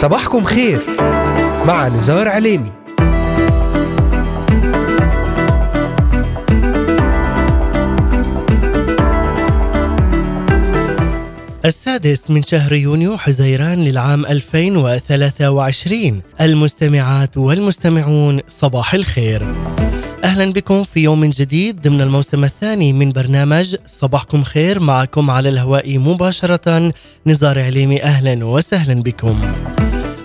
صباحكم خير. مع نزار عليمي. السادس من شهر يونيو حزيران للعام 2023 المستمعات والمستمعون صباح الخير. أهلا بكم في يوم جديد ضمن الموسم الثاني من برنامج صباحكم خير. معكم على الهواء مباشرة نزار عليمي. أهلا وسهلا بكم.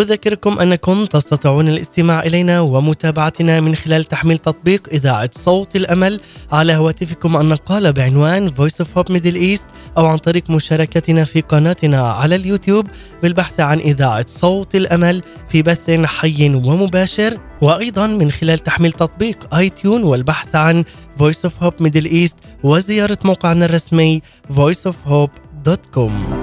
أذكركم أنكم تستطيعون الاستماع إلينا ومتابعتنا من خلال تحميل تطبيق إذاعة صوت الأمل على هواتفكم النقالة بعنوان Voice of Hope Middle East أو عن طريق مشاركتنا في قناتنا على اليوتيوب بالبحث عن إذاعة صوت الأمل في بث حي ومباشر. وأيضا من خلال تحميل تطبيق آي تيون والبحث عن Voice of Hope Middle East وزيارة موقعنا الرسمي voiceofhope.com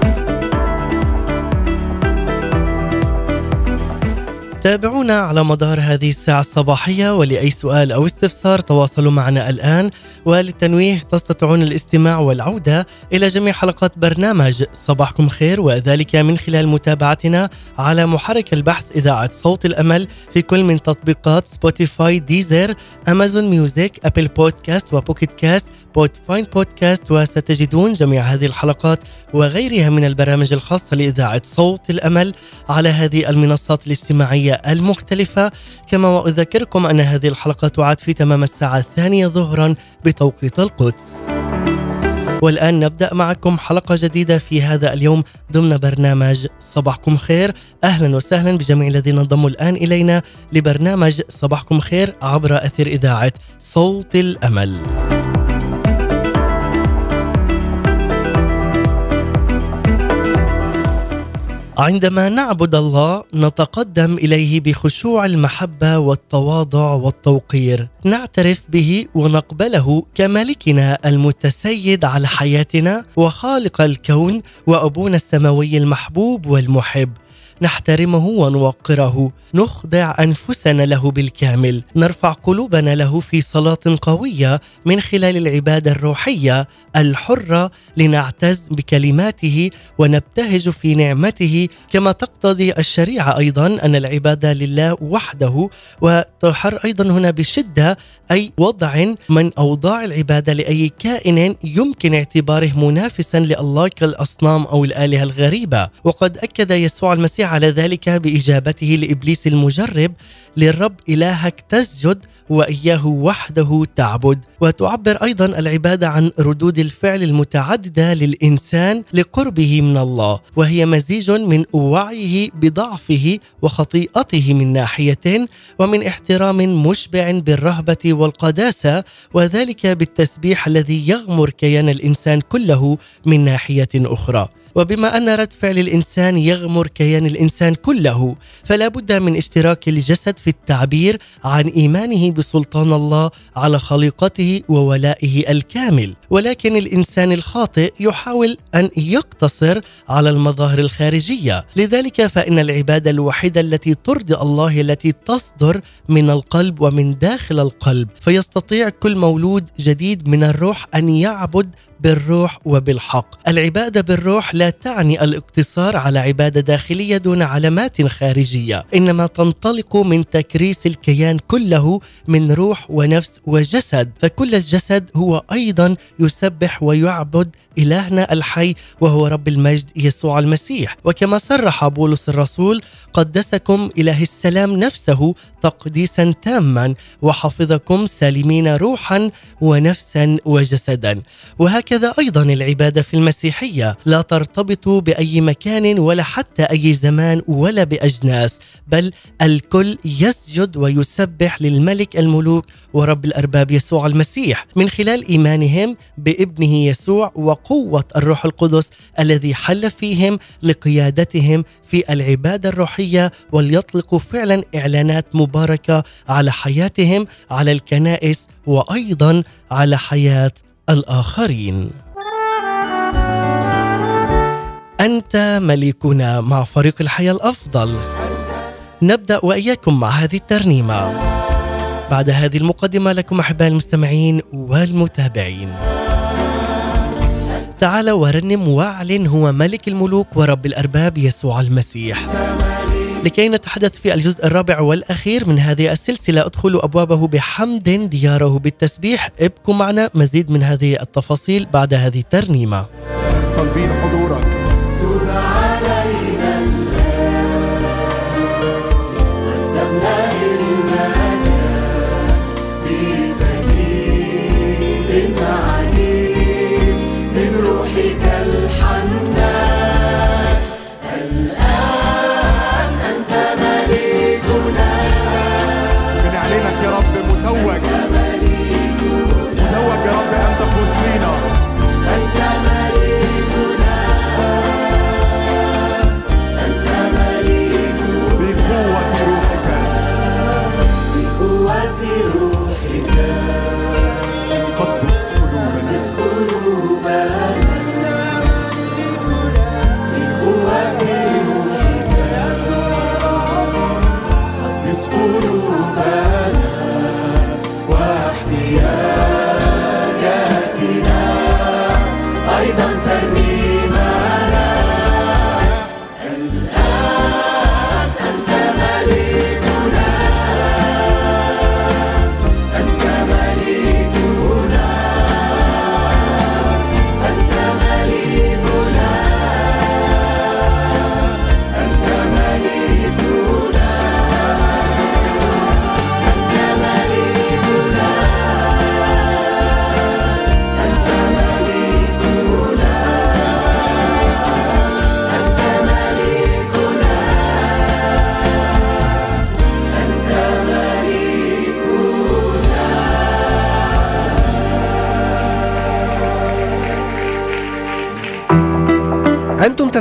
تابعونا على مدار هذه الساعة الصباحية ولأي سؤال أو استفسار تواصلوا معنا الآن. وللتنويه تستطيعون الاستماع والعودة إلى جميع حلقات برنامج صباحكم خير وذلك من خلال متابعتنا على محرك البحث إذاعة صوت الأمل في كل من تطبيقات Spotify Deezer Amazon Music Apple Podcast و Pocket Casts Podvine Podcast وستجدون جميع هذه الحلقات وغيرها من البرامج الخاصة لإذاعة صوت الأمل على هذه المنصات الاجتماعية. المختلفة. كما وأذكركم أن هذه الحلقة تعاد في تمام الساعة الثانية ظهرا بتوقيت القدس. والآن نبدأ معكم حلقة جديدة في هذا اليوم ضمن برنامج صباحكم خير. أهلا وسهلا بجميع الذين انضموا الآن إلينا لبرنامج صباحكم خير عبر أثير إذاعة صوت الأمل. عندما نعبد الله نتقدم إليه بخشوع المحبة والتواضع والتوقير. نعترف به ونقبله كملكنا المتسيد على حياتنا وخالق الكون وأبونا السماوي المحبوب والمحب. نحترمه ونوقره. نخضع أنفسنا له بالكامل. نرفع قلوبنا له في صلاة قوية من خلال العبادة الروحية الحرة لنعتز بكلماته ونبتهج في نعمته. كما تقتضي الشريعة أيضا أن العبادة لله وحده وتحر أيضا هنا بشدة أي وضع من أوضاع العبادة لأي كائن يمكن اعتباره منافسا لله كالأصنام أو الآلهة الغريبة. وقد أكد يسوع المسيح على ذلك بإجابته لإبليس المجرب للرب إلهك تسجد وإياه وحده تعبد. وتعبر أيضا العبادة عن ردود الفعل المتعددة للإنسان لقربه من الله وهي مزيج من وعيه بضعفه وخطيئته من ناحية ومن احترام مشبع بالرهبة والقداسة وذلك بالتسبيح الذي يغمر كيان الإنسان كله من ناحية أخرى. وبما أن رد فعل الانسان يغمر كيان الإنسان كله فلا بد من اشتراك الجسد في التعبير عن إيمانه بسلطان الله على خليقته وولائه الكامل. ولكن الإنسان الخاطئ يحاول أن يقتصر على المظاهر الخارجية. لذلك فإن العبادة الوحيدة التي ترضي الله التي تصدر من القلب ومن داخل القلب فيستطيع كل مولود جديد من الروح أن يعبد بالروح وبالحق. العبادة بالروح لا تعني الاقتصار على عبادة داخلية دون علامات خارجية. إنما تنطلق من تكريس الكيان كله من روح ونفس وجسد. فكل الجسد هو أيضا يسبح ويعبد إلهنا الحي وهو رب المجد يسوع المسيح. وكما صرح بولس الرسول قدسكم إله السلام نفسه تقديسا تاما وحفظكم سالمين روحا ونفسا وجسدا. وهكذا وهكذا أيضا العبادة في المسيحية. لا ترتبط بأي مكان ولا حتى أي زمان ولا بأجناس بل الكل يسجد ويسبح للملك الملوك ورب الأرباب يسوع المسيح. من خلال إيمانهم بابنه يسوع وقوة الروح القدس الذي حل فيهم لقيادتهم في العبادة الروحية وليطلقوا فعلا إعلانات مباركة على حياتهم على الكنائس وأيضا على حياة الآخرين. أنت ملكنا مع فريق الحياة الأفضل. نبدأ وإياكم مع هذه الترنيمة. بعد هذه المقدمة لكم أحبائي المستمعين والمتابعين. تعال ورنم واعلن هو ملك الملوك ورب الأرباب يسوع المسيح. لكي نتحدث في الجزء الرابع والأخير من هذه السلسلة. ادخلوا أبوابه بحمد دياره بالتسبيح. ابقوا معنا مزيد من هذه التفاصيل بعد هذه الترنيمة. حضورك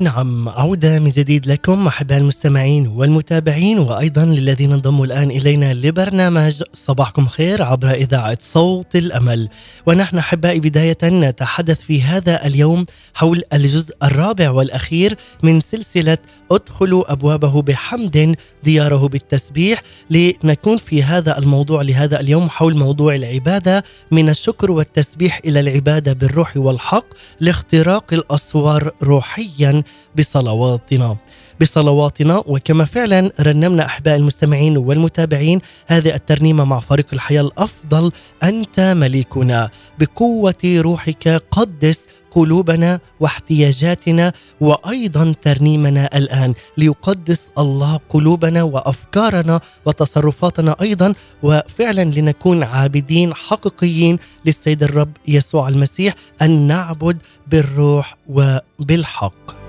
نعم عودة من جديد لكم أحباء المستمعين والمتابعين وأيضا للذين انضموا الآن إلينا لبرنامج صباحكم خير عبر إذاعة صوت الأمل. ونحن أحبائي بداية نتحدث في هذا اليوم حول الجزء الرابع والأخير من سلسلة أدخلوا أبوابه بحمد دياره بالتسبيح. لنكون في هذا الموضوع لهذا اليوم حول موضوع العبادة من الشكر والتسبيح إلى العبادة بالروح والحق لاختراق الأسوار روحيا بصلواتنا. بصلواتنا وكما فعلا رنمنا أحباء المستمعين والمتابعين هذه الترنيمة مع فريق الحياة الأفضل. أنت مليكنا. بقوة روحك قدس قلوبنا واحتياجاتنا. وأيضا ترنيمنا الآن ليقدس الله قلوبنا وأفكارنا وتصرفاتنا أيضا. وفعلا لنكون عابدين حقيقيين للسيد الرب يسوع المسيح أن نعبد بالروح وبالحق.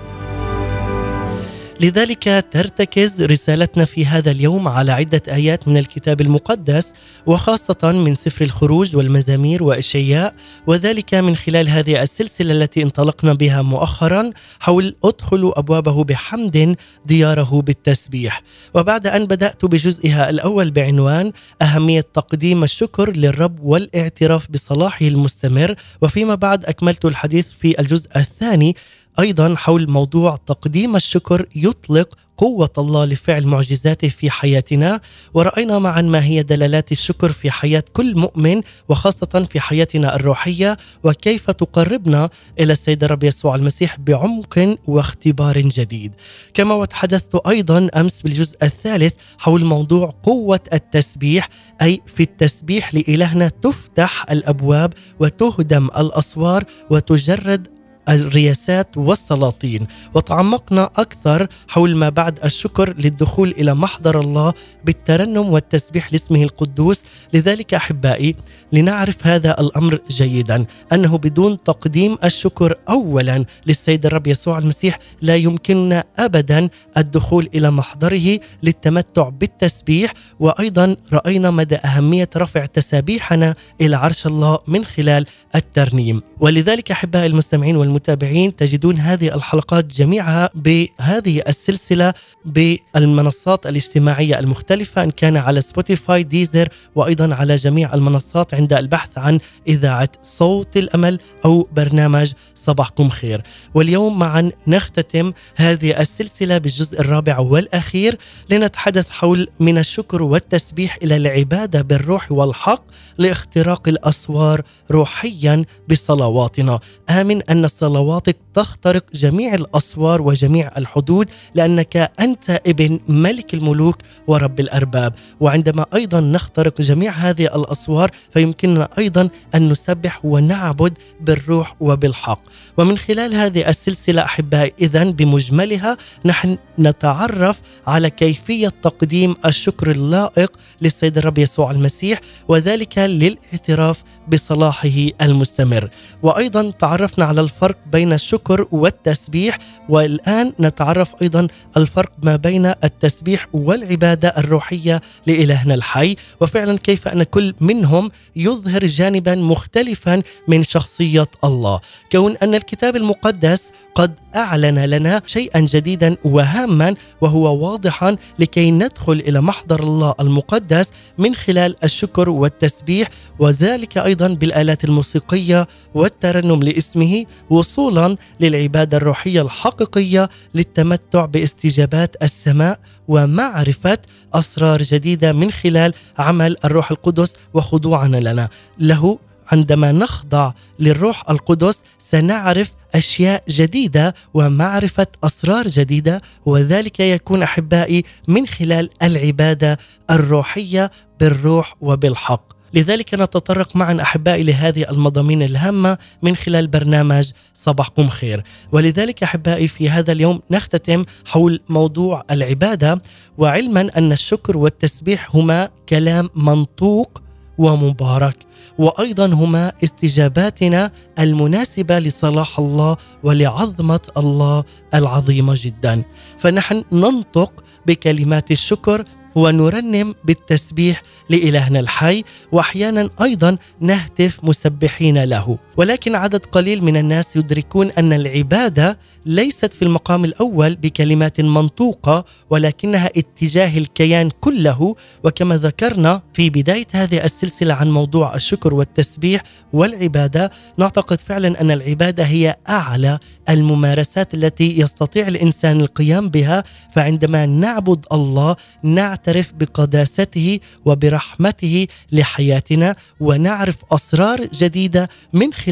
لذلك ترتكز رسالتنا في هذا اليوم على عدة آيات من الكتاب المقدس وخاصة من سفر الخروج والمزامير وإشعياء وذلك من خلال هذه السلسلة التي انطلقنا بها مؤخرا حول ادخلوا أبوابه بحمد دياره بالتسبيح. وبعد أن بدأت بجزئها الأول بعنوان أهمية تقديم الشكر للرب والاعتراف بصلاحه المستمر وفيما بعد أكملت الحديث في الجزء الثاني أيضا حول موضوع تقديم الشكر يطلق قوة الله لفعل معجزاته في حياتنا ورأينا معا ما هي دلالات الشكر في حياة كل مؤمن وخاصة في حياتنا الروحية وكيف تقربنا إلى السيد الرب يسوع المسيح بعمق واختبار جديد. كما وتحدثت أيضا أمس بالجزء الثالث حول موضوع قوة التسبيح أي في التسبيح لإلهنا تفتح الأبواب وتهدم الأسوار وتجرد الرياسات والسلاطين. وتعمقنا أكثر حول ما بعد الشكر للدخول إلى محضر الله بالترنم والتسبيح لاسمه القدوس. لذلك أحبائي لنعرف هذا الأمر جيدا. أنه بدون تقديم الشكر أولا للسيد الرب يسوع المسيح لا يمكننا أبدا الدخول إلى محضره للتمتع بالتسبيح. وأيضا رأينا مدى أهمية رفع تسابيحنا إلى عرش الله من خلال الترنيم. ولذلك أحبائي المستمعين والمتابعين تجدون هذه الحلقات جميعها بهذه السلسلة بالمنصات الاجتماعية المختلفة إن كان على Spotify Deezer وأيضا على جميع المنصات عند البحث عن إذاعة صوت الأمل أو برنامج صباحكم خير. واليوم معا نختتم هذه السلسلة بالجزء الرابع والأخير لنتحدث حول من الشكر والتسبيح إلى العبادة بالروح والحق لاختراق الأسوار روحيا بصلواتنا. آمن أن صلواتك تخترق جميع الأسوار وجميع الحدود لأنك أنت ابن ملك الملوك ورب الأرباب. وعندما أيضا نخترق جميع هذه الأسوار فيمكننا أيضا أن نسبح ونعبد بالروح وبالحق. ومن خلال هذه السلسلة أحبائي إذا بمجملها نحن نتعرف على كيفية تقديم الشكر اللائق للسيد الرب يسوع المسيح وذلك للاعتراف بصلاحه المستمر. وأيضا تعرفنا على الفرق بين الشكر والتسبيح والآن نتعرف أيضا الفرق ما بين التسبيح والعبادة الروحية لإلهنا الحي. وفعلا كيف أن كل منهم يظهر جانبا مختلفا من شخصية الله. كون أن الكتاب المقدس قد أعلن لنا شيئا جديدا وهاما وهو واضحا لكي ندخل إلى محضر الله المقدس من خلال الشكر والتسبيح وذلك أيضا بالآلات الموسيقية والترنم لاسمه وصولا للعبادة الروحية الحقيقية للتمتع باستجابات السماء ومعرفة أسرار جديدة من خلال عمل الروح القدس وخضوعنا لنا. له عندما نخضع للروح القدس سنعرف أشياء جديدة ومعرفة أسرار جديدة وذلك يكون أحبائي من خلال العبادة الروحية بالروح وبالحق. لذلك نتطرق معا أحبائي لهذه المضامين الهامة من خلال برنامج صباحكم خير، ولذلك أحبائي في هذا اليوم نختتم حول موضوع العبادة وعلما أن الشكر والتسبيح هما كلام منطوق ومبارك. وأيضا هما استجاباتنا المناسبة لصلاح الله ولعظمة الله العظيمة جدا. فنحن ننطق بكلمات الشكر ونرنم بالتسبيح لإلهنا الحي واحيانا أيضا نهتف مسبحين له. ولكن عدد قليل من الناس يدركون أن العبادة ليست في المقام الأول بكلمات منطوقة ولكنها اتجاه الكيان كله. وكما ذكرنا في بداية هذه السلسلة عن موضوع الشكر والتسبيح والعبادة نعتقد فعلا أن العبادة هي أعلى الممارسات التي يستطيع الإنسان القيام بها. فعندما نعبد الله نعترف بقداسته وبرحمته لحياتنا ونعرف أسرار جديدة من خلال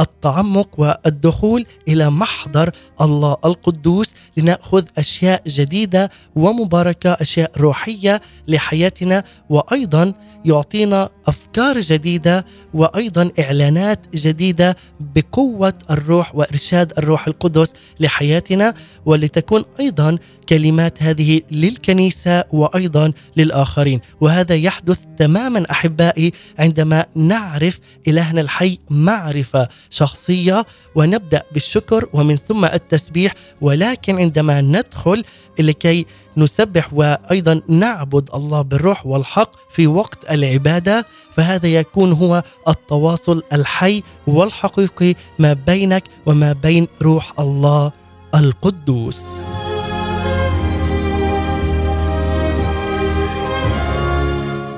التعمق والدخول إلى محضر الله القدوس لنأخذ أشياء جديدة ومباركة أشياء روحية لحياتنا. وأيضا يعطينا أفكار جديدة وأيضا إعلانات جديدة بقوة الروح وإرشاد الروح القدس لحياتنا ولتكون أيضا كلمات هذه للكنيسة وأيضا للآخرين. وهذا يحدث تماما أحبائي عندما نعرف إلهنا الحي معرفة شخصية ونبدأ بالشكر ومن ثم التسبيح. ولكن عندما ندخل لكي نسبح وأيضا نعبد الله بالروح والحق في وقت العبادة فهذا يكون هو التواصل الحي والحقيقي ما بينك وما بين روح الله القدوس.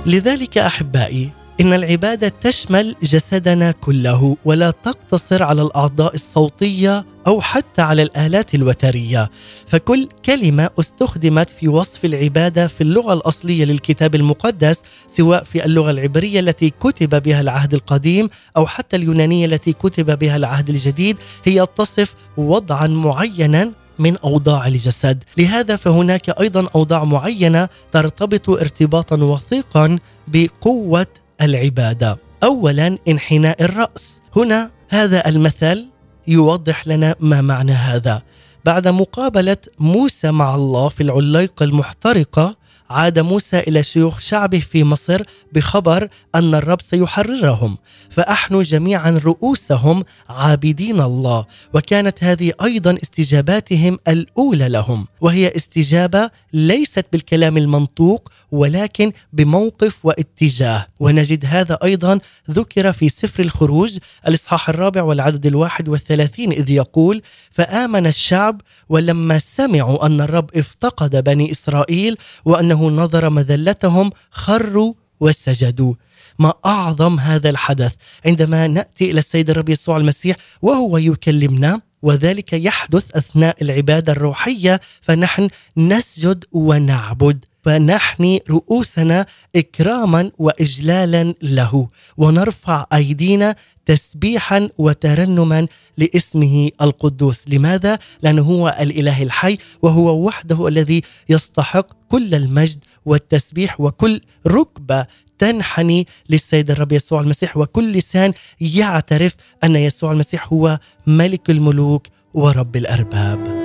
لذلك أحبائي إن العبادة تشمل جسدنا كله ولا تقتصر على الأعضاء الصوتية أو حتى على الآلات الوترية. فكل كلمة استخدمت في وصف العبادة في اللغة الأصلية للكتاب المقدس سواء في اللغة العبرية التي كتب بها العهد القديم أو حتى اليونانية التي كتب بها العهد الجديد هي تصف وضعا معينا من أوضاع الجسد، لهذا فهناك أيضا أوضاع معينة ترتبط ارتباطا وثيقا بقوة العبادة. اولا انحناء الرأس، هنا هذا المثل يوضح لنا ما معنى هذا بعد مقابلة موسى مع الله في العليقة المحترقة عاد موسى إلى شيوخ شعبه في مصر بخبر أن الرب سيحررهم. فاحنوا جميعا رؤوسهم عابدين الله. وكانت هذه أيضا استجاباتهم الأولى لهم. وهي استجابة ليست بالكلام المنطوق ولكن بموقف واتجاه. ونجد هذا أيضا ذكر في سفر الخروج الإصحاح الرابع والعدد الواحد والثلاثين إذ يقول فآمن الشعب ولما سمعوا أن الرب افتقد بني إسرائيل نظر مذلتهم خروا وسجدوا. ما أعظم هذا الحدث. عندما نأتي إلى السيد الرب يسوع المسيح وهو يكلمنا وذلك يحدث أثناء العبادة الروحية فنحن نسجد ونعبد. فنحني رؤوسنا إكراما وإجلالا له ونرفع أيدينا تسبيحا وترنما لاسمه القدوس. لماذا؟ لأنه هو الإله الحي وهو وحده الذي يستحق كل المجد والتسبيح وكل ركبة تنحني للسيد الرب يسوع المسيح وكل لسان يعترف أن يسوع المسيح هو ملك الملوك ورب الأرباب.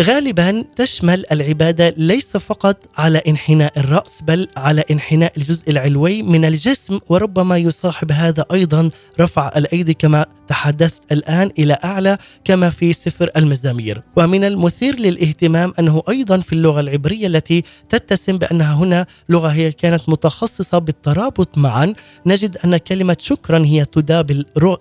غالبا تشمل العبادة ليس فقط على انحناء الرأس بل على انحناء الجزء العلوي من الجسم وربما يصاحب هذا أيضا رفع الأيدي كما تحدثت الآن إلى أعلى كما في سفر المزامير. ومن المثير للاهتمام أنه أيضا في اللغة العبرية التي تتسم بأنها هنا لغة هي كانت متخصصة بالترابط معا نجد أن كلمة شكرا هي تدى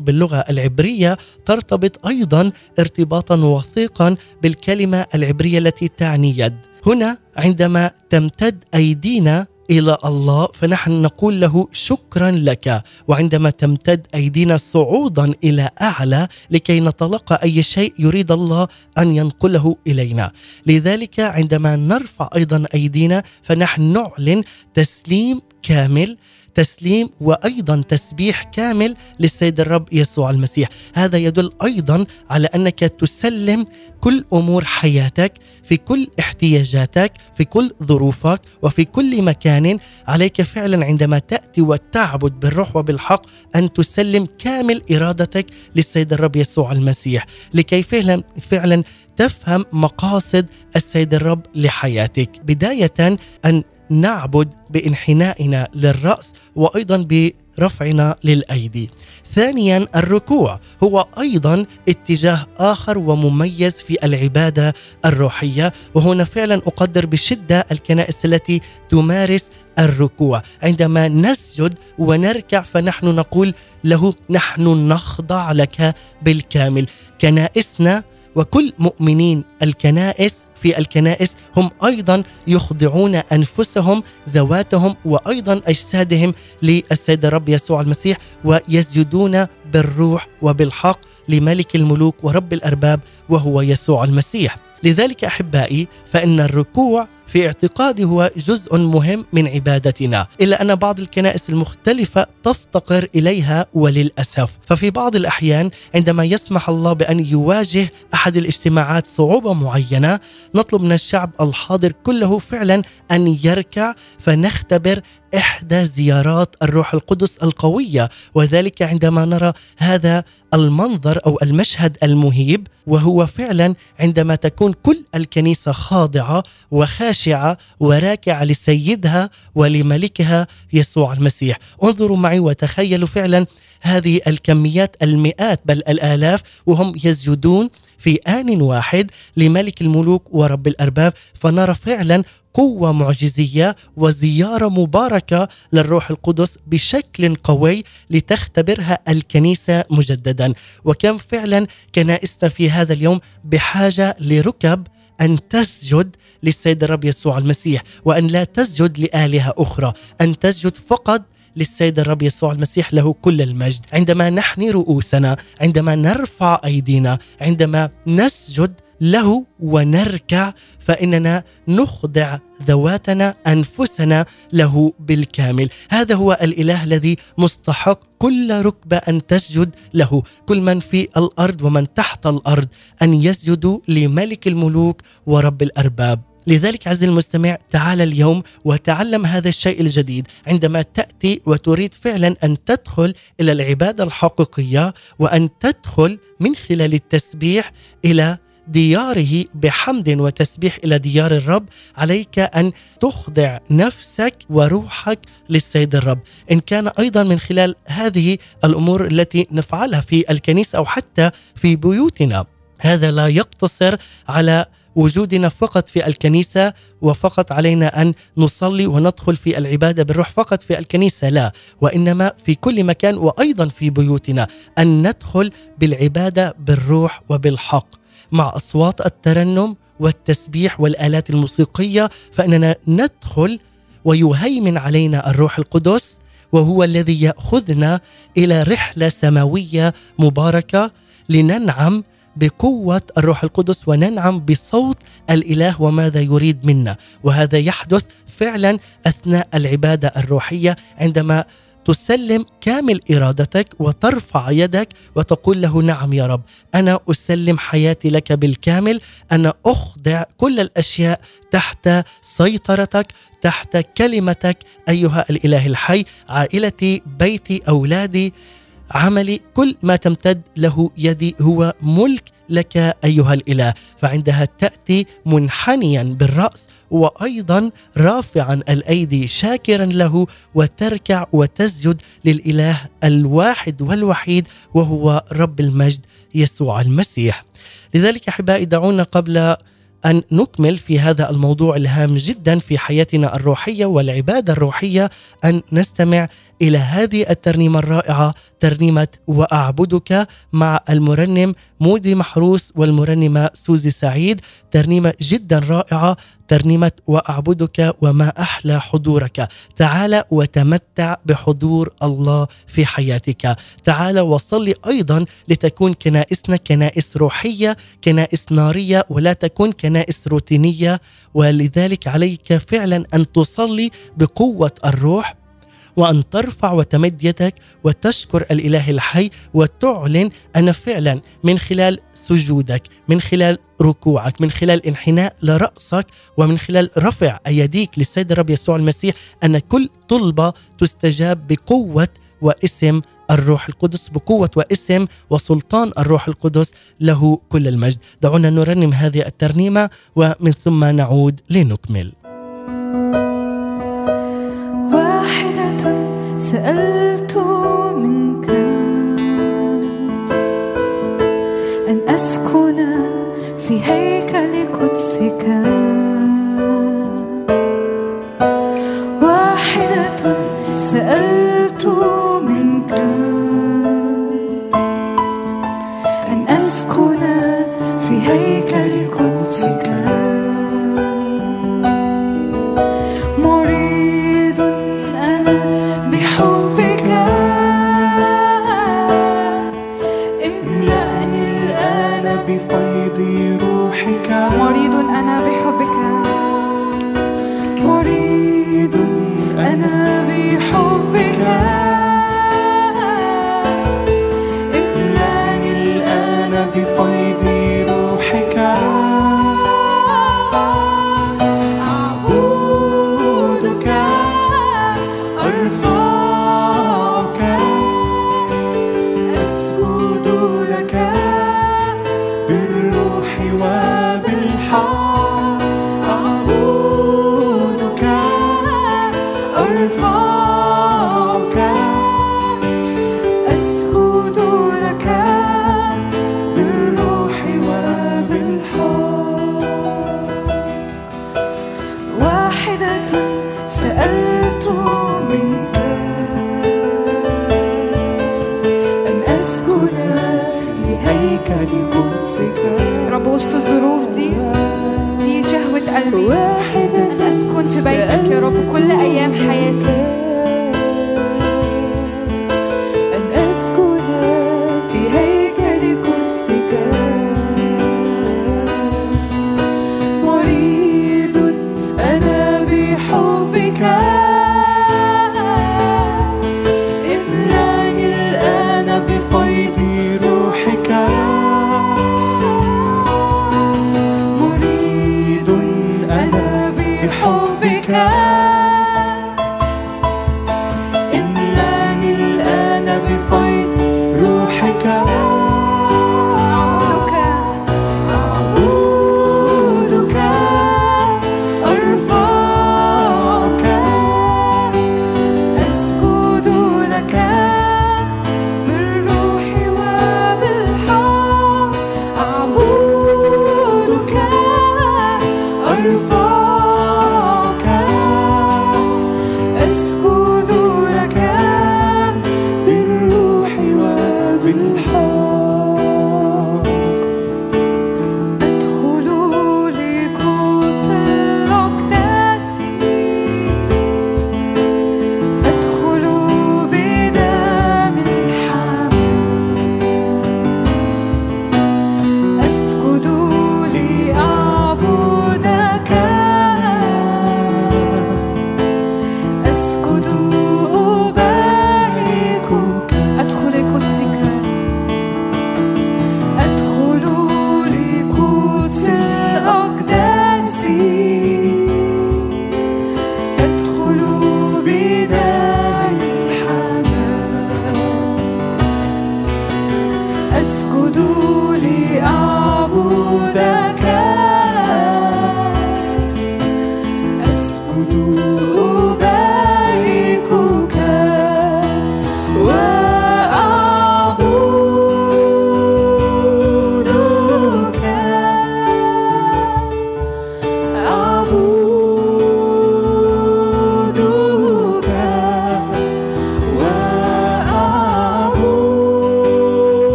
باللغة العبرية ترتبط أيضا ارتباطا وثيقا بالكلمة العبرية التي تعني يد. هنا عندما تمتد أيدينا إلى الله فنحن نقول له شكرا لك. وعندما تمتد أيدينا صعودا إلى أعلى لكي نتلقى أي شيء يريد الله أن ينقله إلينا. لذلك عندما نرفع أيضا أيدينا فنحن نعلن تسليم كامل تسليم وأيضا تسبيح كامل للسيد الرب يسوع المسيح، هذا يدل أيضا على أنك تسلم كل أمور حياتك في كل احتياجاتك في كل ظروفك وفي كل مكان. عليك فعلا عندما تأتي وتعبد بالروح وبالحق أن تسلم كامل إرادتك للسيد الرب يسوع المسيح لكي فعلا فعلا تفهم مقاصد السيد الرب لحياتك. بداية أن نعبد بانحنائنا للرأس وأيضا برفعنا للأيدي. ثانيا الركوع هو أيضا اتجاه آخر ومميز في العبادة الروحية. وهنا فعلا أقدر بشدة الكنائس التي تمارس الركوع. عندما نسجد ونركع فنحن نقول له نحن نخضع لك بالكامل. كنائسنا وكل مؤمنين الكنائس في الكنائس هم أيضا يخضعون أنفسهم ذواتهم وأيضا أجسادهم للسيد الرب يسوع المسيح ويسجدون بالروح وبالحق لملك الملوك ورب الأرباب وهو يسوع المسيح. لذلك أحبائي فإن الركوع في اعتقادي هو جزء مهم من عبادتنا إلا أن بعض الكنائس المختلفة تفتقر إليها وللأسف. ففي بعض الأحيان عندما يسمح الله بأن يواجه أحد الاجتماعات صعوبة معينة نطلب من الشعب الحاضر كله فعلا أن يركع فنختبر إحدى زيارات الروح القدس القوية وذلك عندما نرى هذا المنظر أو المشهد المهيب وهو فعلا عندما تكون كل الكنيسة خاضعة وخاشعة وراكعة لسيدها ولملكها يسوع المسيح. انظروا معي وتخيلوا فعلا هذه الكميات المئات بل الآلاف وهم يسجدون في آن واحد لملك الملوك ورب الأرباب. فنرى فعلا قوة معجزية وزيارة مباركة للروح القدس بشكل قوي لتختبرها الكنيسة مجددا. وكم فعلا كنائسنا في هذا اليوم بحاجة لركب أن تسجد للسيد الرب يسوع المسيح وأن لا تسجد لآلهة أخرى أن تسجد فقط للسيد الرب يسوع المسيح له كل المجد. عندما نحني رؤوسنا عندما نرفع أيدينا عندما نسجد له ونركع فإننا نخضع ذواتنا أنفسنا له بالكامل. هذا هو الإله الذي مستحق كل ركبة أن تسجد له. كل من في الأرض ومن تحت الأرض أن يسجدوا لملك الملوك ورب الأرباب. لذلك عز المستمع تعال اليوم وتعلم هذا الشيء الجديد. عندما تأتي وتريد فعلا أن تدخل إلى العبادة الحقيقية وأن تدخل من خلال التسبيح إلى دياره بحمد وتسبيح إلى ديار الرب عليك أن تخضع نفسك وروحك للسيد الرب. إن كان أيضا من خلال هذه الأمور التي نفعلها في الكنيسة أو حتى في بيوتنا هذا لا يقتصر على وجودنا فقط في الكنيسة وفقط علينا أن نصلي وندخل في العبادة بالروح فقط في الكنيسة لا. وإنما في كل مكان وأيضا في بيوتنا أن ندخل بالعبادة بالروح وبالحق مع أصوات الترنم والتسبيح والآلات الموسيقية فإننا ندخل ويهيمن علينا الروح القدس وهو الذي يأخذنا إلى رحلة سماوية مباركة لننعم بقوة الروح القدس وننعم بصوت الإله وماذا يريد منا. وهذا يحدث فعلا أثناء العبادة الروحية عندما تسلم كامل إرادتك وترفع يدك وتقول له نعم يا رب أنا أسلم حياتي لك بالكامل أنا أخضع كل الأشياء تحت سيطرتك تحت كلمتك أيها الإله الحي عائلتي بيتي أولادي. عملي كل ما تمتد له يدي هو ملك لك أيها الإله. فعندها تأتي منحنيا بالرأس وأيضا رافعا الأيدي شاكرا له وتركع وتسجد للإله الواحد والوحيد وهو رب المجد يسوع المسيح. لذلك أحبائي دعونا قبل أن نكمل في هذا الموضوع الهام جدا في حياتنا الروحية والعبادة الروحية أن نستمع إلى هذه الترنيمة الرائعة ترنيمة وأعبدك مع المرنم مودي محروس والمرنمة سوزي سعيد. ترنيمة جدا رائعة ترنيمة وأعبدك وما أحلى حضورك. تعال وتمتع بحضور الله في حياتك. تعال وصلي أيضا لتكون كنائسنا كنائس روحية كنائس نارية ولا تكون كنائس روتينية. ولذلك عليك فعلا أن تصلي بقوة الروح وأن ترفع وتمد يدك وتشكر الإله الحي وتعلن أن فعلا من خلال سجودك من خلال ركوعك من خلال انحناء لرأسك ومن خلال رفع أيديك للسيد الرب يسوع المسيح أن كل طلبة تستجاب بقوة واسم الروح القدس بقوة واسم وسلطان الروح القدس له كل المجد. دعونا نرنم هذه الترنيمة ومن ثم نعود لنكمل. سألت منك أن أسكن في هيكل قدسك. واحدة سألت سألت منك أن أسكن قدسك. رب وسط الظروف دي دي شهوة قلبي. واحدة أن أسكن في بيتك يا رب كل أيام حياتي.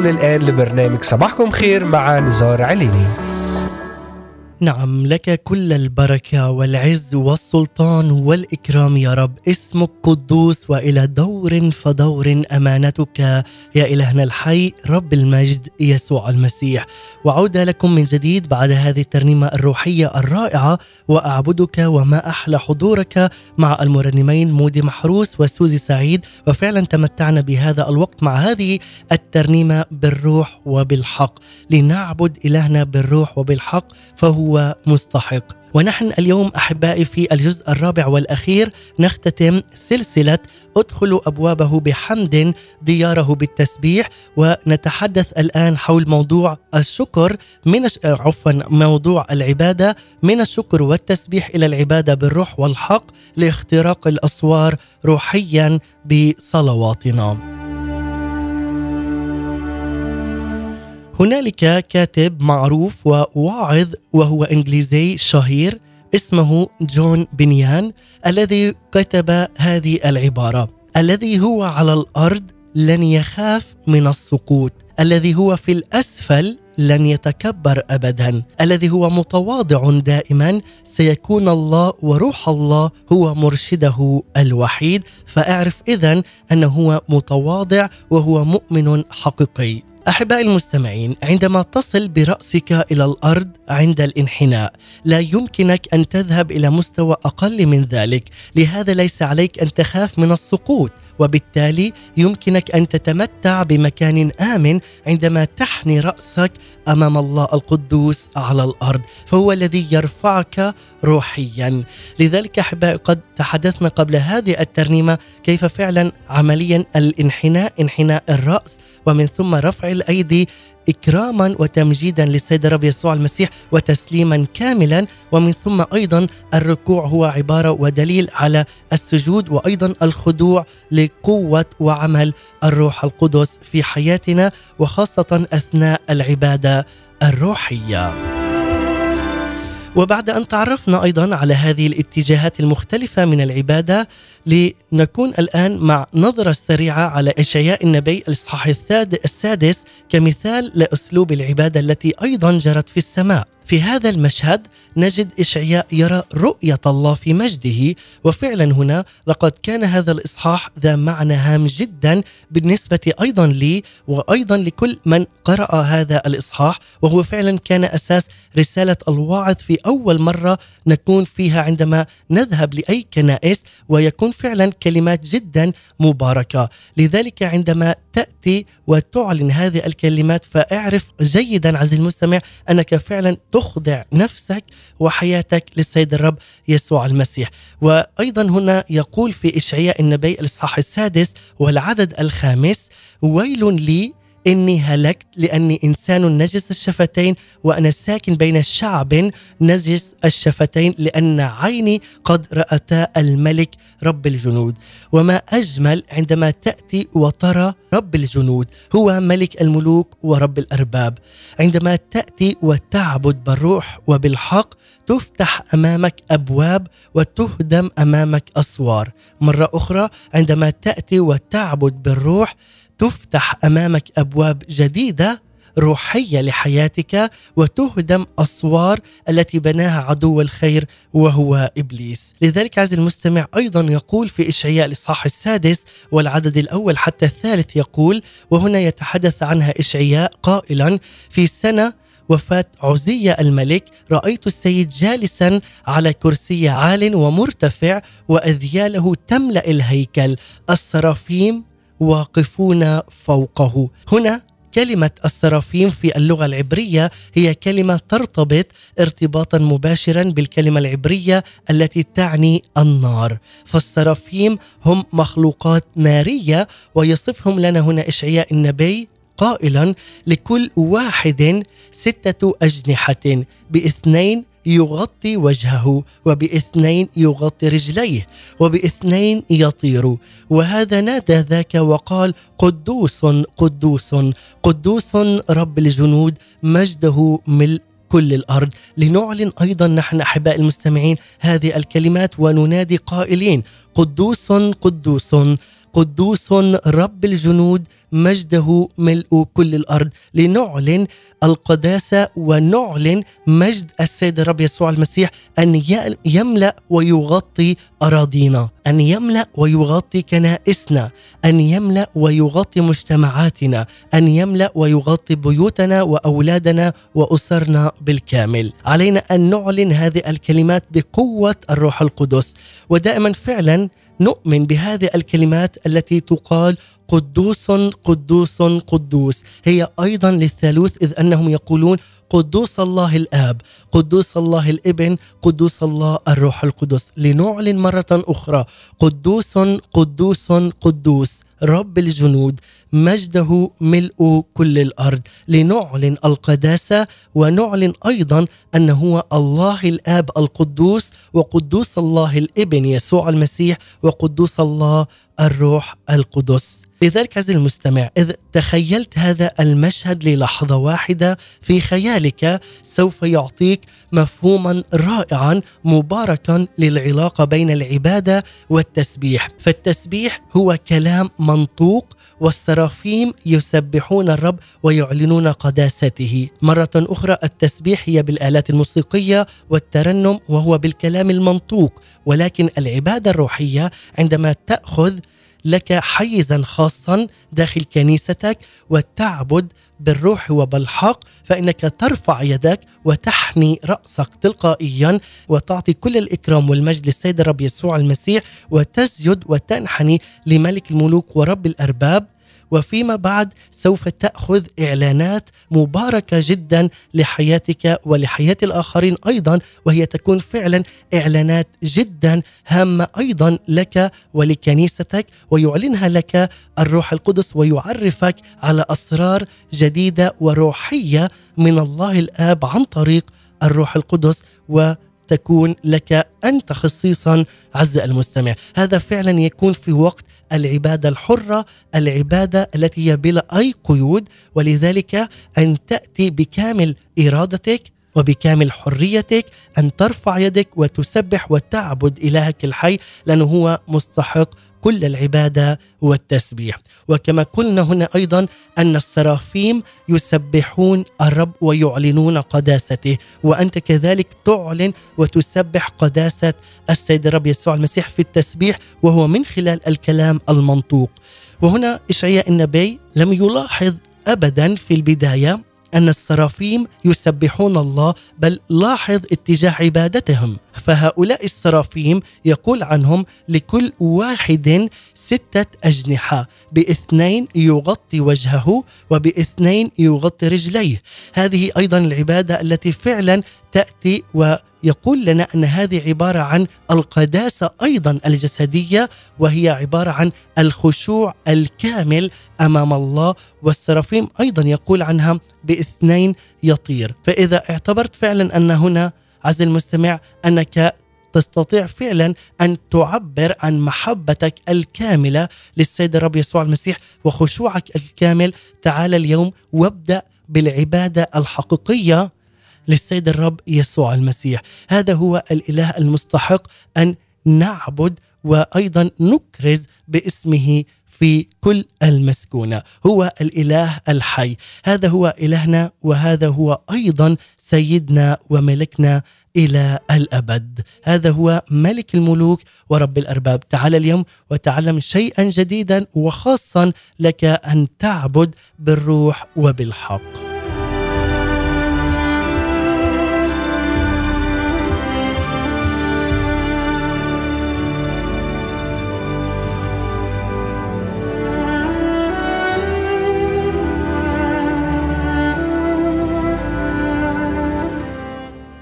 تستمعون الآن لبرنامج صباحكم خير مع نزار عليني. نعم لك كل البركة والعز والسلطان والإكرام يا رب. اسمك قدوس وإلى دور فدور أمانتك. يا إلهنا الحي رب المجد يسوع المسيح. وعودة لكم من جديد بعد هذه الترنيمة الروحية الرائعة. وأعبدك وما أحلى حضورك مع المرنمين مودي محروس وسوزي سعيد. وفعلا تمتعنا بهذا الوقت مع هذه الترنيمة بالروح وبالحق. لنعبد إلهنا بالروح وبالحق فهو مستحق. ونحن اليوم أحبائي في الجزء الرابع والأخير نختتم سلسلة ادخلوا أبوابه بحمد دياره بالتسبيح ونتحدث الآن حول موضوع الشكر من الش... عفوا موضوع العبادة من الشكر والتسبيح إلى العبادة بالروح والحق لاختراق الأسوار روحيا بصلواتنا. هنالك كاتب معروف وواعظ وهو إنجليزي شهير اسمه جون بنيان الذي كتب هذه العبارة. الذي هو على الأرض لن يخاف من السقوط. الذي هو في الأسفل لن يتكبر ابدا. الذي هو متواضع دائما. سيكون الله وروح الله هو مرشده الوحيد. فأعرف اذا أنه هو متواضع وهو مؤمن حقيقي. أحبائي المستمعين عندما تصل برأسك إلى الأرض عند الانحناء لا يمكنك أن تذهب إلى مستوى أقل من ذلك لهذا ليس عليك أن تخاف من السقوط. وبالتالي يمكنك أن تتمتع بمكان آمن عندما تحني رأسك أمام الله القدوس على الأرض فهو الذي يرفعك روحيا. لذلك احبائي قد تحدثنا قبل هذه الترنيمة كيف فعلا عمليا الانحناء انحناء الرأس ومن ثم رفع الأيدي إكراما وتمجيدا للسيد الرب يسوع المسيح وتسليما كاملا ومن ثم أيضا الركوع هو عبارة ودليل على السجود وأيضا الخضوع لقوة وعمل الروح القدس في حياتنا وخاصة أثناء العبادة الروحية. وبعد أن تعرفنا أيضا على هذه الاتجاهات المختلفة من العبادة لنكون الآن مع نظرة سريعة على إشعياء النبي الإصحاح السادس كمثال لأسلوب العبادة التي أيضا جرت في السماء. في هذا المشهد نجد إشعياء يرى رؤية الله في مجده وفعلا هنا لقد كان هذا الإصحاح ذا معنى هام جدا بالنسبة أيضا لي وأيضا لكل من قرأ هذا الإصحاح وهو فعلا كان أساس رسالة الواعظ في أول مرة نكون فيها عندما نذهب لأي كنائس ويكون فعلا كلمات جدا مباركة. لذلك عندما تأتي وتعلن هذه الكلمات فاعرف جيدا عزيزي المستمع أنك فعلا تخضع نفسك وحياتك للسيد الرب يسوع المسيح. وأيضا هنا يقول في إشعياء النبي الإصحاح السادس والعدد الخامس ويل لي إني هلكت لأني إنسان نجس الشفتين وأنا ساكن بين شعب نجس الشفتين لأن عيني قد رأتا الملك رب الجنود. وما أجمل عندما تأتي وترى رب الجنود هو ملك الملوك ورب الأرباب. عندما تأتي وتعبد بالروح وبالحق تفتح أمامك أبواب وتهدم أمامك أسوار. مرة أخرى عندما تأتي وتعبد بالروح تفتح أمامك أبواب جديدة روحية لحياتك وتهدم أسوار التي بناها عدو الخير وهو إبليس، لذلك عز المستمع أيضا يقول في إشعياء الاصحاح السادس والعدد الأول حتى الثالث يقول وهنا يتحدث عنها إشعياء قائلا في سنة وفاة عزية الملك رأيت السيد جالسا على كرسي عال ومرتفع وأذياله تملأ الهيكل. السرافيم واقفون فوقه. هنا كلمة السرافيم في اللغة العبرية هي كلمة ترتبط ارتباطا مباشرا بالكلمة العبرية التي تعني النار، فالسرافيم هم مخلوقات نارية ويصفهم لنا هنا إشعياء النبي قائلا لكل واحد ستة أجنحة بإثنين يغطي وجهه وبإثنين يغطي رجليه وبإثنين يطير. وهذا نادى ذاك وقال قدوس قدوس قدوس رب الجنود مجده ملء كل الأرض. لنعلن أيضا نحن أحباء المستمعين هذه الكلمات وننادي قائلين قدوس قدوس. قدوس رب الجنود مجده ملء كل الأرض لنعلن القداسة ونعلن مجد السيد الرب يسوع المسيح أن يملأ ويغطي أراضينا أن يملأ ويغطي كنائسنا أن يملأ ويغطي مجتمعاتنا أن يملأ ويغطي بيوتنا وأولادنا وأسرنا بالكامل. علينا أن نعلن هذه الكلمات بقوة الروح القدس. ودائما فعلا نؤمن بهذه الكلمات التي تقال قدوس قدوس قدوس. هي أيضا للثالوث إذ أنهم يقولون قدوس الله الآب قدوس الله الإبن قدوس الله الروح القدس. لنعلن مرة أخرى قدوس قدوس قدوس. رب الجنود مجده ملء كل الأرض لنعلن القداسه ونعلن أيضا أن هو الله الآب القدوس وقدوس الله الإبن يسوع المسيح وقدوس الله الروح القدس. لذلك عزيزي المستمع إذ تخيلت هذا المشهد للحظة واحدة في خيالك سوف يعطيك مفهوما رائعا مباركا للعلاقة بين العبادة والتسبيح. فالتسبيح هو كلام منطوق والسرافيم يسبحون الرب ويعلنون قداسته. مرة أخرى التسبيح هي بالآلات الموسيقية والترنم وهو بالكلام المنطوق ولكن العبادة الروحية عندما تأخذ لك حيزا خاصا داخل كنيستك وتعبد بالروح وبالحق فإنك ترفع يدك وتحني رأسك تلقائيا وتعطي كل الإكرام والمجد للسيد الرب يسوع المسيح وتسجد وتنحني لملك الملوك ورب الأرباب. وفيما بعد سوف تأخذ إعلانات مباركة جدا لحياتك ولحياة الآخرين أيضا وهي تكون فعلا إعلانات جدا هامة أيضا لك ولكنيستك ويعلنها لك الروح القدس ويعرفك على أسرار جديدة وروحية من الله الآب عن طريق الروح القدس و تكون لك أنت خصيصا عز المستمع، هذا فعلا يكون في وقت العبادة الحرة، العبادة التي هي بلا أي قيود، ولذلك أن تأتي بكامل إرادتك وبكامل حريتك أن ترفع يدك وتسبح وتعبد إلهك الحي لأنه هو مستحق كل العبادة والتسبيح. وكما قلنا هنا أيضا أن السرافيم يسبحون الرب ويعلنون قداسته وأنت كذلك تعلن وتسبح قداسة السيد الرب يسوع المسيح في التسبيح وهو من خلال الكلام المنطوق. وهنا إشعياء النبي لم يلاحظ ابدا في البداية أن السرافيم يسبحون الله بل لاحظ اتجاه عبادتهم. فهؤلاء السرافيم يقول عنهم لكل واحد ستة أجنحة باثنين يغطي وجهه وباثنين يغطي رجليه. هذه أيضا العبادة التي فعلا تأتي ويقول لنا أن هذه عبارة عن القداسة أيضا الجسدية وهي عبارة عن الخشوع الكامل أمام الله. والسرافيم أيضا يقول عنها باثنين يطير. فإذا اعتبرت فعلا أن هنا عز المستمع أنك تستطيع فعلا أن تعبر عن محبتك الكاملة للسيد الرب يسوع المسيح وخشوعك الكامل تعال اليوم وابدأ بالعبادة الحقيقية. للسيد الرب يسوع المسيح. هذا هو الإله المستحق أن نعبد وأيضا نكرز باسمه في كل المسكونة. هو الإله الحي. هذا هو إلهنا وهذا هو أيضا سيدنا وملكنا إلى الأبد. هذا هو ملك الملوك ورب الأرباب. تعال اليوم وتعلم شيئا جديدا وخاصا لك أن تعبد بالروح وبالحق.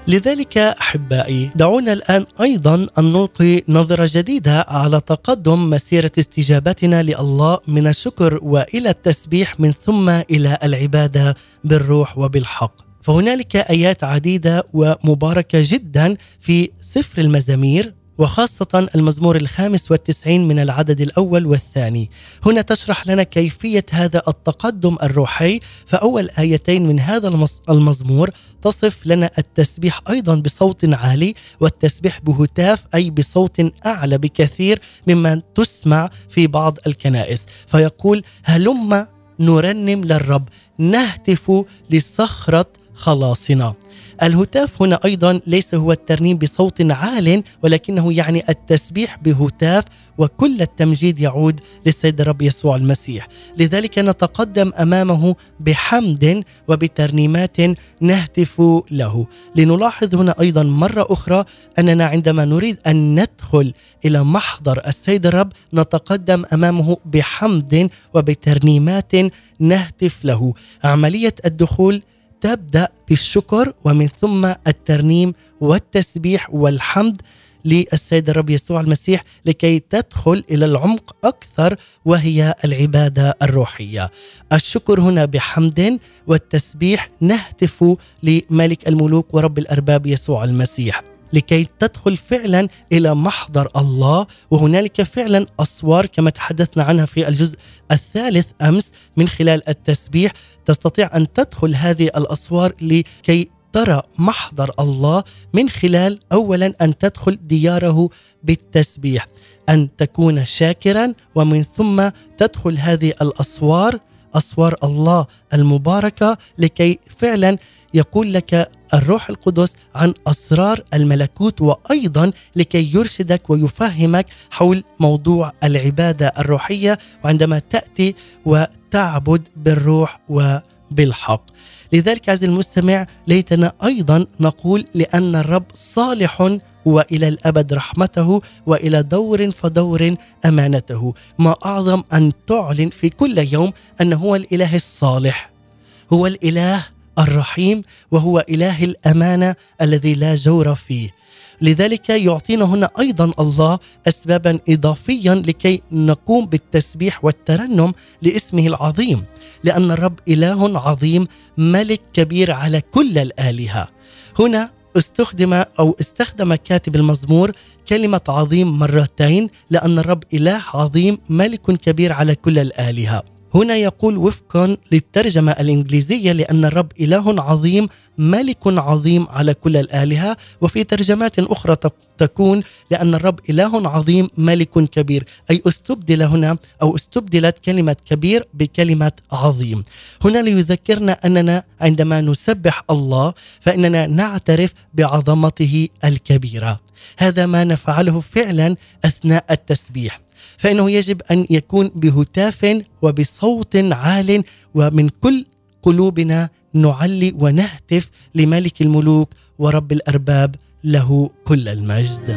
لذلك أحبائي دعونا الآن أيضا أن نلقي نظرة جديدة على تقدم مسيرة استجابتنا لله من الشكر وإلى التسبيح من ثم إلى العبادة بالروح وبالحق. فهنالك آيات عديدة ومباركة جدا في سفر المزامير وخاصة المزمور الخامس والتسعين من العدد الأول والثاني. هنا تشرح لنا كيفية هذا التقدم الروحي فأول آيتين من هذا المز- المزمور تصف لنا التسبيح أيضا بصوت عالي والتسبيح بهتاف أي بصوت أعلى بكثير مما تسمع في بعض الكنائس. فيقول هلم نرنم للرب نهتف لصخرة خلاصنا. الهتاف هنا أيضا ليس هو الترنيم بصوت عال ولكنه يعني التسبيح بهتاف وكل التمجيد يعود للسيد الرب يسوع المسيح. لذلك نتقدم أمامه بحمد وبترنيمات نهتف له. لنلاحظ هنا أيضا مرة أخرى أننا عندما نريد أن ندخل إلى محضر السيد الرب نتقدم أمامه بحمد وبترنيمات نهتف له. عملية الدخول تبدأ بالشكر ومن ثم الترنيم والتسبيح والحمد للسيد الرب يسوع المسيح لكي تدخل إلى العمق أكثر وهي العبادة الروحية. الشكر هنا بحمد والتسبيح نهتف لملك الملوك ورب الأرباب يسوع المسيح. لكي تدخل فعلا إلى محضر الله. وهنالك فعلا أسوار كما تحدثنا عنها في الجزء الثالث أمس من خلال التسبيح. تستطيع أن تدخل هذه الأسوار لكي ترى محضر الله من خلال اولا أن تدخل دياره بالتسبيح. أن تكون شاكرا ومن ثم تدخل هذه الأسوار أسوار الله المباركة لكي فعلا يقول لك الروح القدس عن أسرار الملكوت وأيضا لكي يرشدك ويفهمك حول موضوع العبادة الروحية وعندما تأتي وتعبد بالروح وبالحق. لذلك عزيزي المستمع ليتنا أيضا نقول لأن الرب صالح وإلى الأبد رحمته وإلى دور فدور أمانته، ما أعظم أن تعلن في كل يوم أن هو الإله الصالح. هو الإله الرحيم وهو إله الأمانة الذي لا جور فيه. لذلك يعطينا هنا أيضا الله اسبابا اضافيا لكي نقوم بالتسبيح والترنم لاسمه العظيم لأن الرب إله عظيم ملك كبير على كل الآلهة هنا استخدم أو استخدم كاتب المزمور كلمة عظيم مرتين لأن الرب إله عظيم ملك كبير على كل الآلهة هنا يقول وفقا للترجمة الإنجليزية لأن الرب إله عظيم ملك عظيم على كل الآلهة. وفي ترجمات أخرى تكون لأن الرب إله عظيم ملك كبير. أي استبدل هنا أو استبدلت كلمة كبير بكلمة عظيم. هنا ليذكرنا أننا عندما نسبح الله فإننا نعترف بعظمته الكبيرة. هذا ما نفعله فعلا أثناء التسبيح. فإنه يجب أن يكون بهتاف وبصوت عال ومن كل قلوبنا نعلي ونهتف لملك الملوك ورب الأرباب له كل المجد.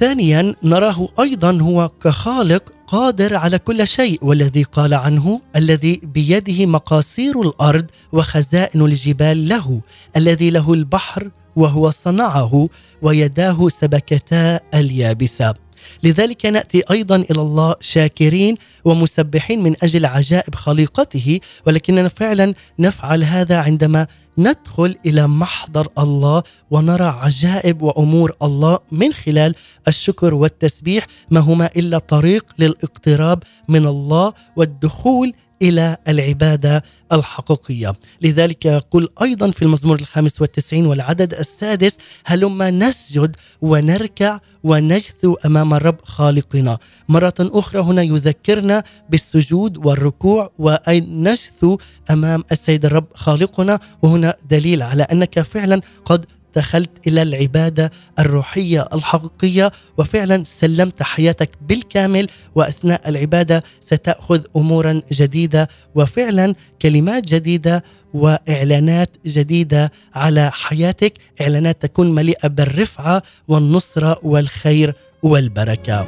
ثانيا نراه أيضا هو كخالق قادر على كل شيء والذي قال عنه الذي بيده مقاصير الأرض وخزائن الجبال له الذي له البحر وهو صنعه ويداه سبكتا اليابسة. لذلك نأتي أيضا إلى الله شاكرين ومسبحين من أجل عجائب خليقته ولكننا فعلا نفعل هذا عندما ندخل إلى محضر الله ونرى عجائب وأمور الله من خلال الشكر والتسبيح ما هما إلا طريق للاقتراب من الله والدخول إلى العبادة الحقيقية، لذلك يقول أيضا في المزمور الخامس والتسعين والعدد السادس: هلما نسجد ونركع ونجثو أمام الرب خالقنا. مرة أخرى هنا يذكرنا بالسجود والركوع وان نجثو أمام السيد الرب خالقنا وهنا دليل على أنك فعلا قد دخلت إلى العبادة الروحية الحقيقية وفعلا سلمت حياتك بالكامل وأثناء العبادة ستأخذ امورا جديدة وفعلا كلمات جديدة وإعلانات جديدة على حياتك. إعلانات تكون مليئة بالرفعة والنصرة والخير والبركة.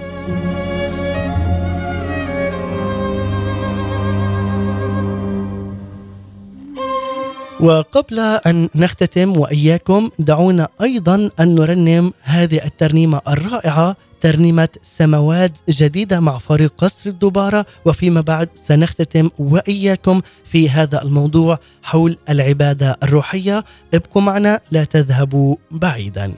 وقبل أن نختتم وإياكم دعونا أيضا أن نرنم هذه الترنيمة الرائعة ترنيمة سماوات جديدة مع فريق قصر الدبارة. وفيما بعد سنختتم وإياكم في هذا الموضوع حول العبادة الروحية. ابقوا معنا لا تذهبوا بعيدا.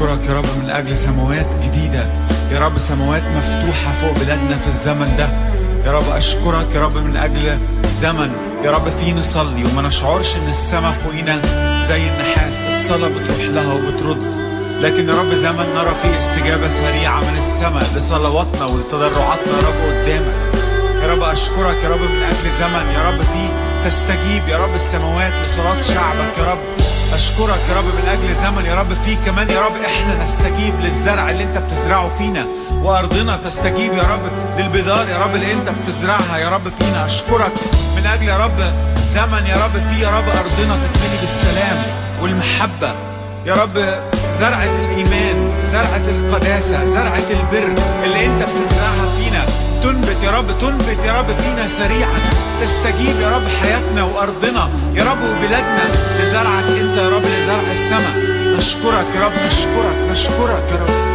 أشكرك يا رب من أجل سماوات جديدة يا رب سماوات مفتوحة فوق بلادنا في الزمن ده يا رب أشكرك يا رب من أجل زمن يا رب فيه نصلي وما نشعرش إن السماء فوقينا زي النحاس الصلاة بتروح لها وبترد لكن يا رب زمن نرى فيه استجابة سريعة من السماء لصلواتنا ولتضرعاتنا يا رب قدامك يا رب أشكرك يا رب من أجل زمن يا رب فيه تستجيب يا رب السماوات لصلاة شعبك يا رب أشكرك يا رب من أجل زمن يا رب فيه كمان يا رب إحنا نستجيب للزرع اللي أنت بتزرعه فينا وأرضنا تستجيب يا رب للبذار يا رب اللي أنت بتزرعها يا رب فينا. أشكرك من أجل يا رب زمن يا رب فيه يا رب أرضنا تتملي بالسلام والمحبة يا رب. زرعة الإيمان زرعة القداسة زرعة البر اللي أنت بتزرعها تنبت يا رب تنبت يا رب فينا سريعا. تستجيب يا رب حياتنا وأرضنا. يا رب وبلادنا لزرعك أنت يا رب لزرع السماء. نشكرك يا رب نشكرك نشكرك يا رب.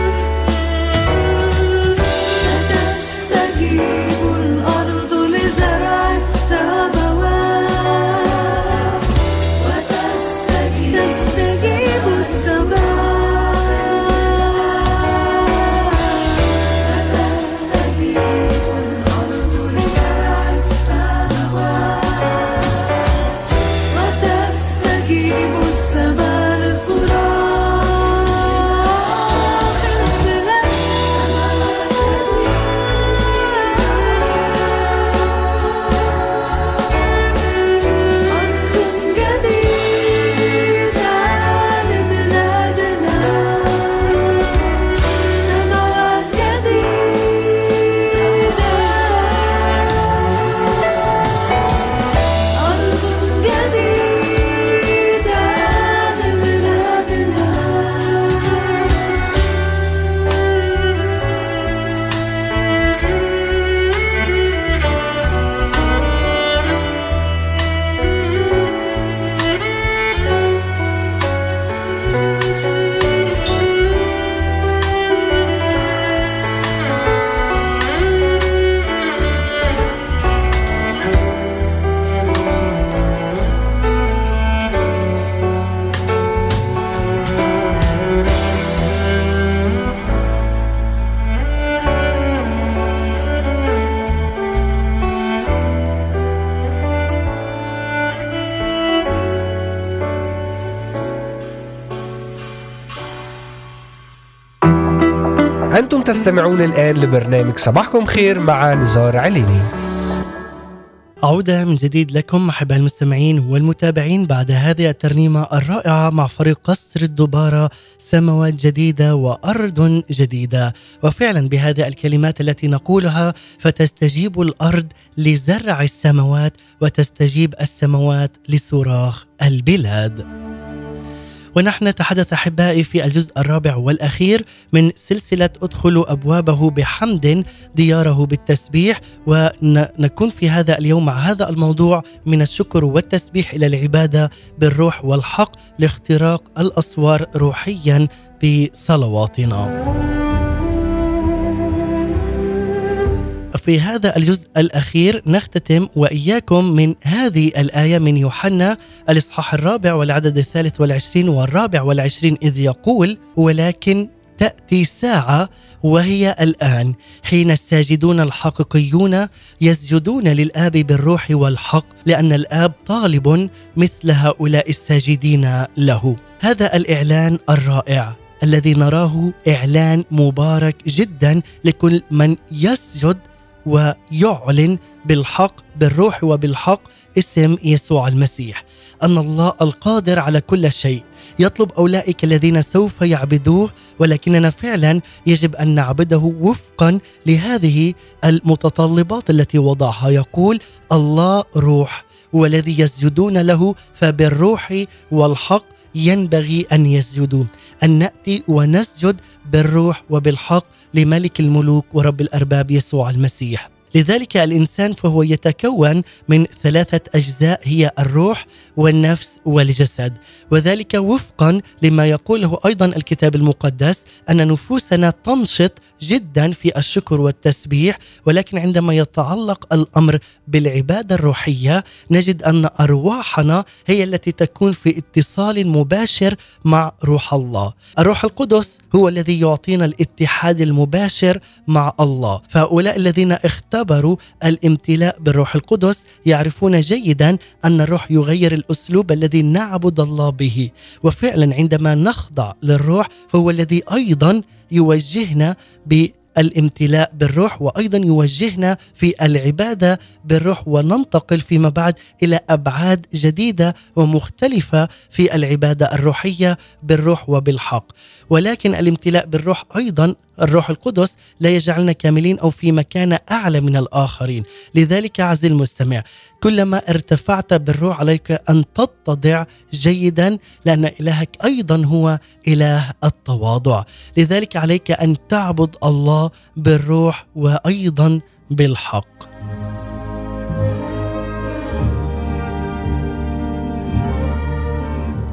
تستمعون الآن لبرنامج صباحكم خير مع نزار عليني. عودة من جديد لكم أحباء المستمعين والمتابعين بعد هذه الترنيمة الرائعة مع فريق قصر الدبارة سماوات جديدة وأرض جديدة. وفعلا بهذه الكلمات التي نقولها فتستجيب الأرض لزرع السماوات وتستجيب السماوات لصراخ البلاد. ونحن نتحدث أحبائي في الجزء الرابع والأخير من سلسلة ادخلوا أبوابه بحمد دياره بالتسبيح ونكون في هذا اليوم مع هذا الموضوع من الشكر والتسبيح إلى العبادة بالروح والحق لاختراق الأسوار روحيا بصلواتنا. في هذا الجزء الأخير نختتم وإياكم من هذه الآية من يوحنا الإصحاح الرابع والعدد الثالث والعشرين والرابع والعشرين إذ يقول ولكن تأتي ساعة وهي الآن حين الساجدون الحقيقيون يسجدون للآب بالروح والحق لأن الآب طالب مثل هؤلاء الساجدين له. هذا الإعلان الرائع الذي نراه إعلان مبارك جدا لكل من يسجد ويعلن بالحق بالروح وبالحق اسم يسوع المسيح. أن الله القادر على كل شيء. يطلب أولئك الذين سوف يعبدوه ولكننا فعلا يجب أن نعبده وفقا لهذه المتطلبات التي وضعها. يقول الله روح والذي يسجدون له فبالروح والحق ينبغي أن يسجدوا أن نأتي ونسجد بالروح وبالحق لملك الملوك ورب الأرباب يسوع المسيح. لذلك الإنسان فهو يتكون من ثلاثة أجزاء هي الروح والنفس والجسد. وذلك وفقا لما يقوله أيضا الكتاب المقدس أن نفوسنا تنشط جدا في الشكر والتسبيح ولكن عندما يتعلق الأمر بالعبادة الروحية نجد أن أرواحنا هي التي تكون في اتصال مباشر مع روح الله. الروح القدس هو الذي يعطينا الاتحاد المباشر مع الله، فهؤلاء الذين اختبروا الامتلاء بالروح القدس يعرفون جيدا أن الروح يغير الأسلوب الذي نعبد الله به، وفعلا عندما نخضع للروح فهو الذي أيضا يوجهنا بالامتلاء بالروح وأيضا يوجهنا في العبادة بالروح وننتقل فيما بعد إلى أبعاد جديدة ومختلفة في العبادة الروحية بالروح وبالحق. ولكن الامتلاء بالروح أيضا الروح القدس لا يجعلنا كاملين أو في مكانه أعلى من الآخرين. لذلك عزيزي المستمع كلما ارتفعت بالروح عليك أن تتضع جيدا لأن إلهك أيضا هو إله التواضع. لذلك عليك أن تعبد الله بالروح وأيضا بالحق.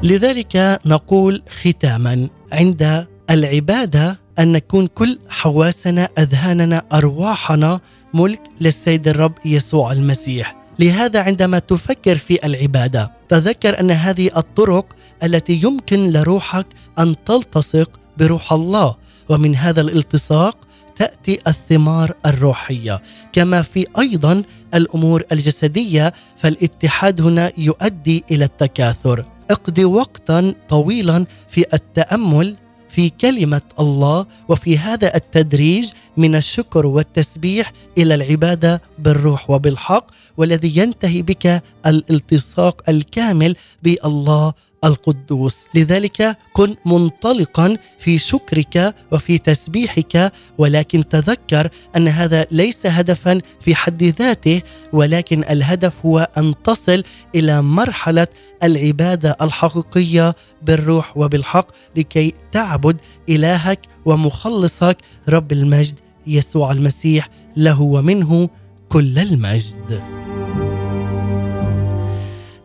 لذلك نقول ختاما عند العبادة أن نكون كل حواسنا أذهاننا أرواحنا ملك للسيد الرب يسوع المسيح. لهذا عندما تفكر في العبادة تذكر أن هذه الطرق التي يمكن لروحك أن تلتصق بروح الله. ومن هذا الالتصاق تأتي الثمار الروحية. كما في أيضا الأمور الجسدية فالاتحاد هنا يؤدي إلى التكاثر. اقضي وقتا طويلا في التأمل في كلمة الله وفي هذا التدريج من الشكر والتسبيح إلى العبادة بالروح وبالحق والذي ينتهي بك الالتصاق الكامل بألله القدوس لذلك كن منطلقا في شكرك وفي تسبيحك ولكن تذكر أن هذا ليس هدفا في حد ذاته ولكن الهدف هو أن تصل إلى مرحلة العبادة الحقيقية بالروح وبالحق لكي تعبد إلهك ومخلصك رب المجد يسوع المسيح له ومنه كل المجد.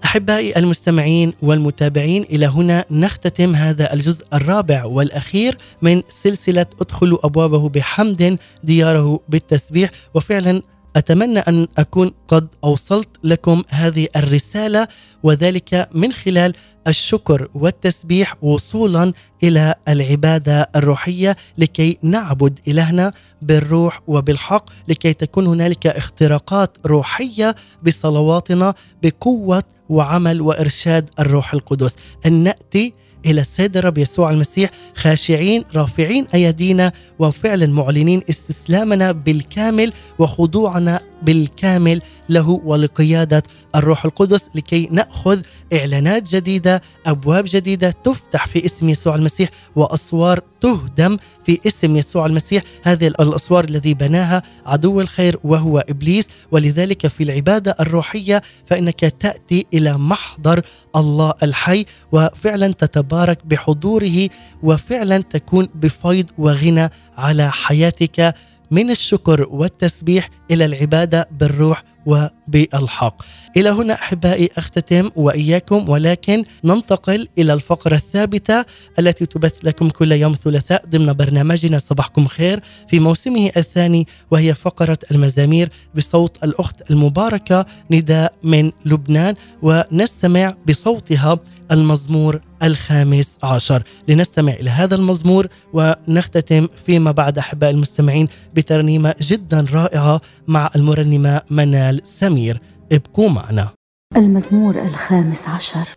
أحبائي المستمعين والمتابعين إلى هنا نختتم هذا الجزء الرابع والأخير من سلسلة أدخلوا أبوابه بحمد دياره بالتسبيح. وفعلا أتمنى أن أكون قد أوصلت لكم هذه الرسالة وذلك من خلال الشكر والتسبيح وصولا إلى العبادة الروحية لكي نعبد إلهنا بالروح وبالحق لكي تكون هنالك اختراقات روحية بصلواتنا بقوة وعمل وإرشاد الروح القدس. أن نأتي إلى السيد الرب يسوع المسيح خاشعين رافعين أيدينا وفعلا معلنين استسلامنا بالكامل وخضوعنا بالكامل له ولقيادة الروح القدس لكي نأخذ إعلانات جديدة أبواب جديدة تفتح في اسم يسوع المسيح وأسوار تهدم في اسم يسوع المسيح. هذه الأسوار الذي بناها عدو الخير وهو إبليس. ولذلك في العبادة الروحية فإنك تأتي إلى محضر الله الحي وفعلا تتبارك بحضوره وفعلا تكون بفيض وغنى على حياتك. من الشكر والتسبيح إلى العبادة بالروح وبالحق. إلى هنا أحبائي أختتم وإياكم ولكن ننتقل إلى الفقرة الثابتة التي تبث لكم كل يوم ثلاثاء ضمن برنامجنا صباحكم خير في موسمه الثاني وهي فقرة المزامير بصوت الأخت المباركة نداء من لبنان ونستمع بصوتها المزمور الخامس عشر. لنستمع إلى هذا المزمور ونختتم فيما بعد أحباء المستمعين بترنيمة جدا رائعة مع المرنمة منال سمير. ابقوا معنا. المزمور الخامس عشر.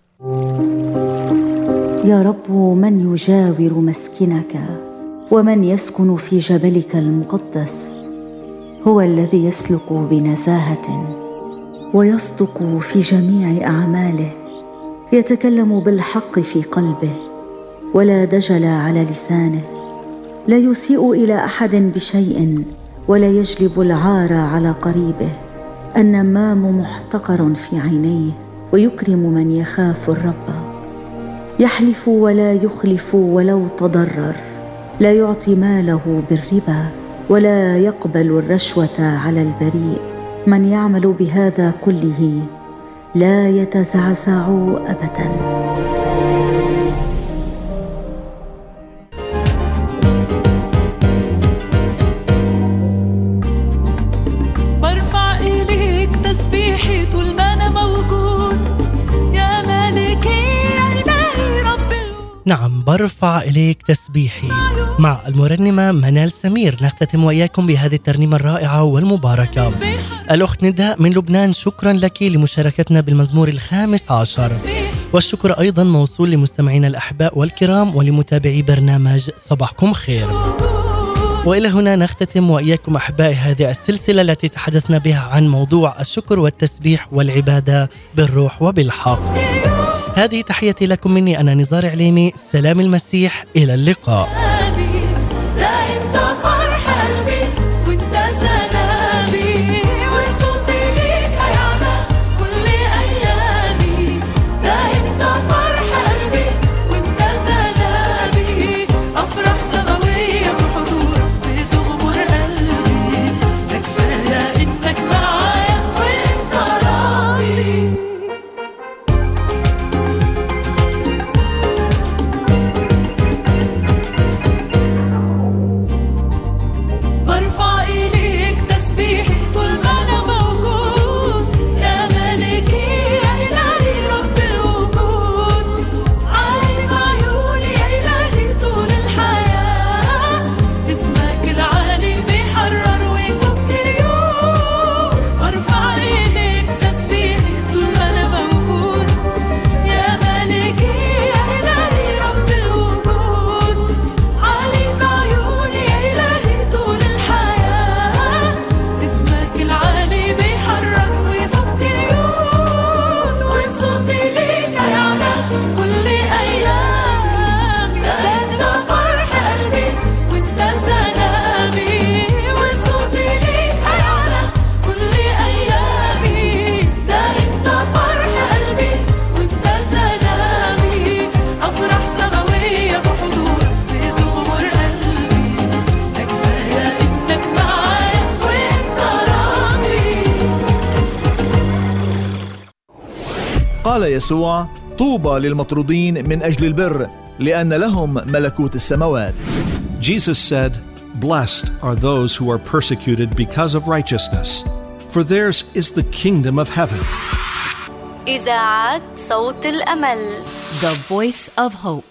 يا رب من يجاور مسكنك ومن يسكن في جبلك المقدس هو الذي يسلك بنزاهة ويصدق في جميع أعماله يتكلم بالحق في قلبه ولا دجل على لسانه لا يسيء إلى أحد بشيء ولا يجلب العار على قريبه. النمام محتقر في عينيه ويكرم من يخاف الرب. يحلف ولا يخلف ولو تضرر. لا يعطي ماله بالربا ولا يقبل الرشوة على البريء. من يعمل بهذا كله لا يتزعزع ابدا. نعم برفع إليك تسبيحي. مع المرنمة منال سمير نختتم وإياكم بهذه الترنيمة الرائعة والمباركة. الأخت نداء من لبنان شكرا لك لمشاركتنا بالمزمور الخامس عشر. والشكر أيضا موصول لمستمعينا الأحباء والكرام ولمتابعي برنامج صباحكم خير. وإلى هنا نختتم وإياكم أحبائي هذه السلسلة التي تحدثنا بها عن موضوع الشكر والتسبيح والعبادة بالروح وبالحق. هذه تحيتي لكم مني أنا نزار عليمي، سلام المسيح إلى اللقاء. يسوع طوبى للمطرودين من اجل البر لان لهم ملكوت السماوات Jesus said, Blessed are those who are persecuted because of righteousness, for theirs is the kingdom of heaven. إذاعة صوت الأمل The Voice of Hope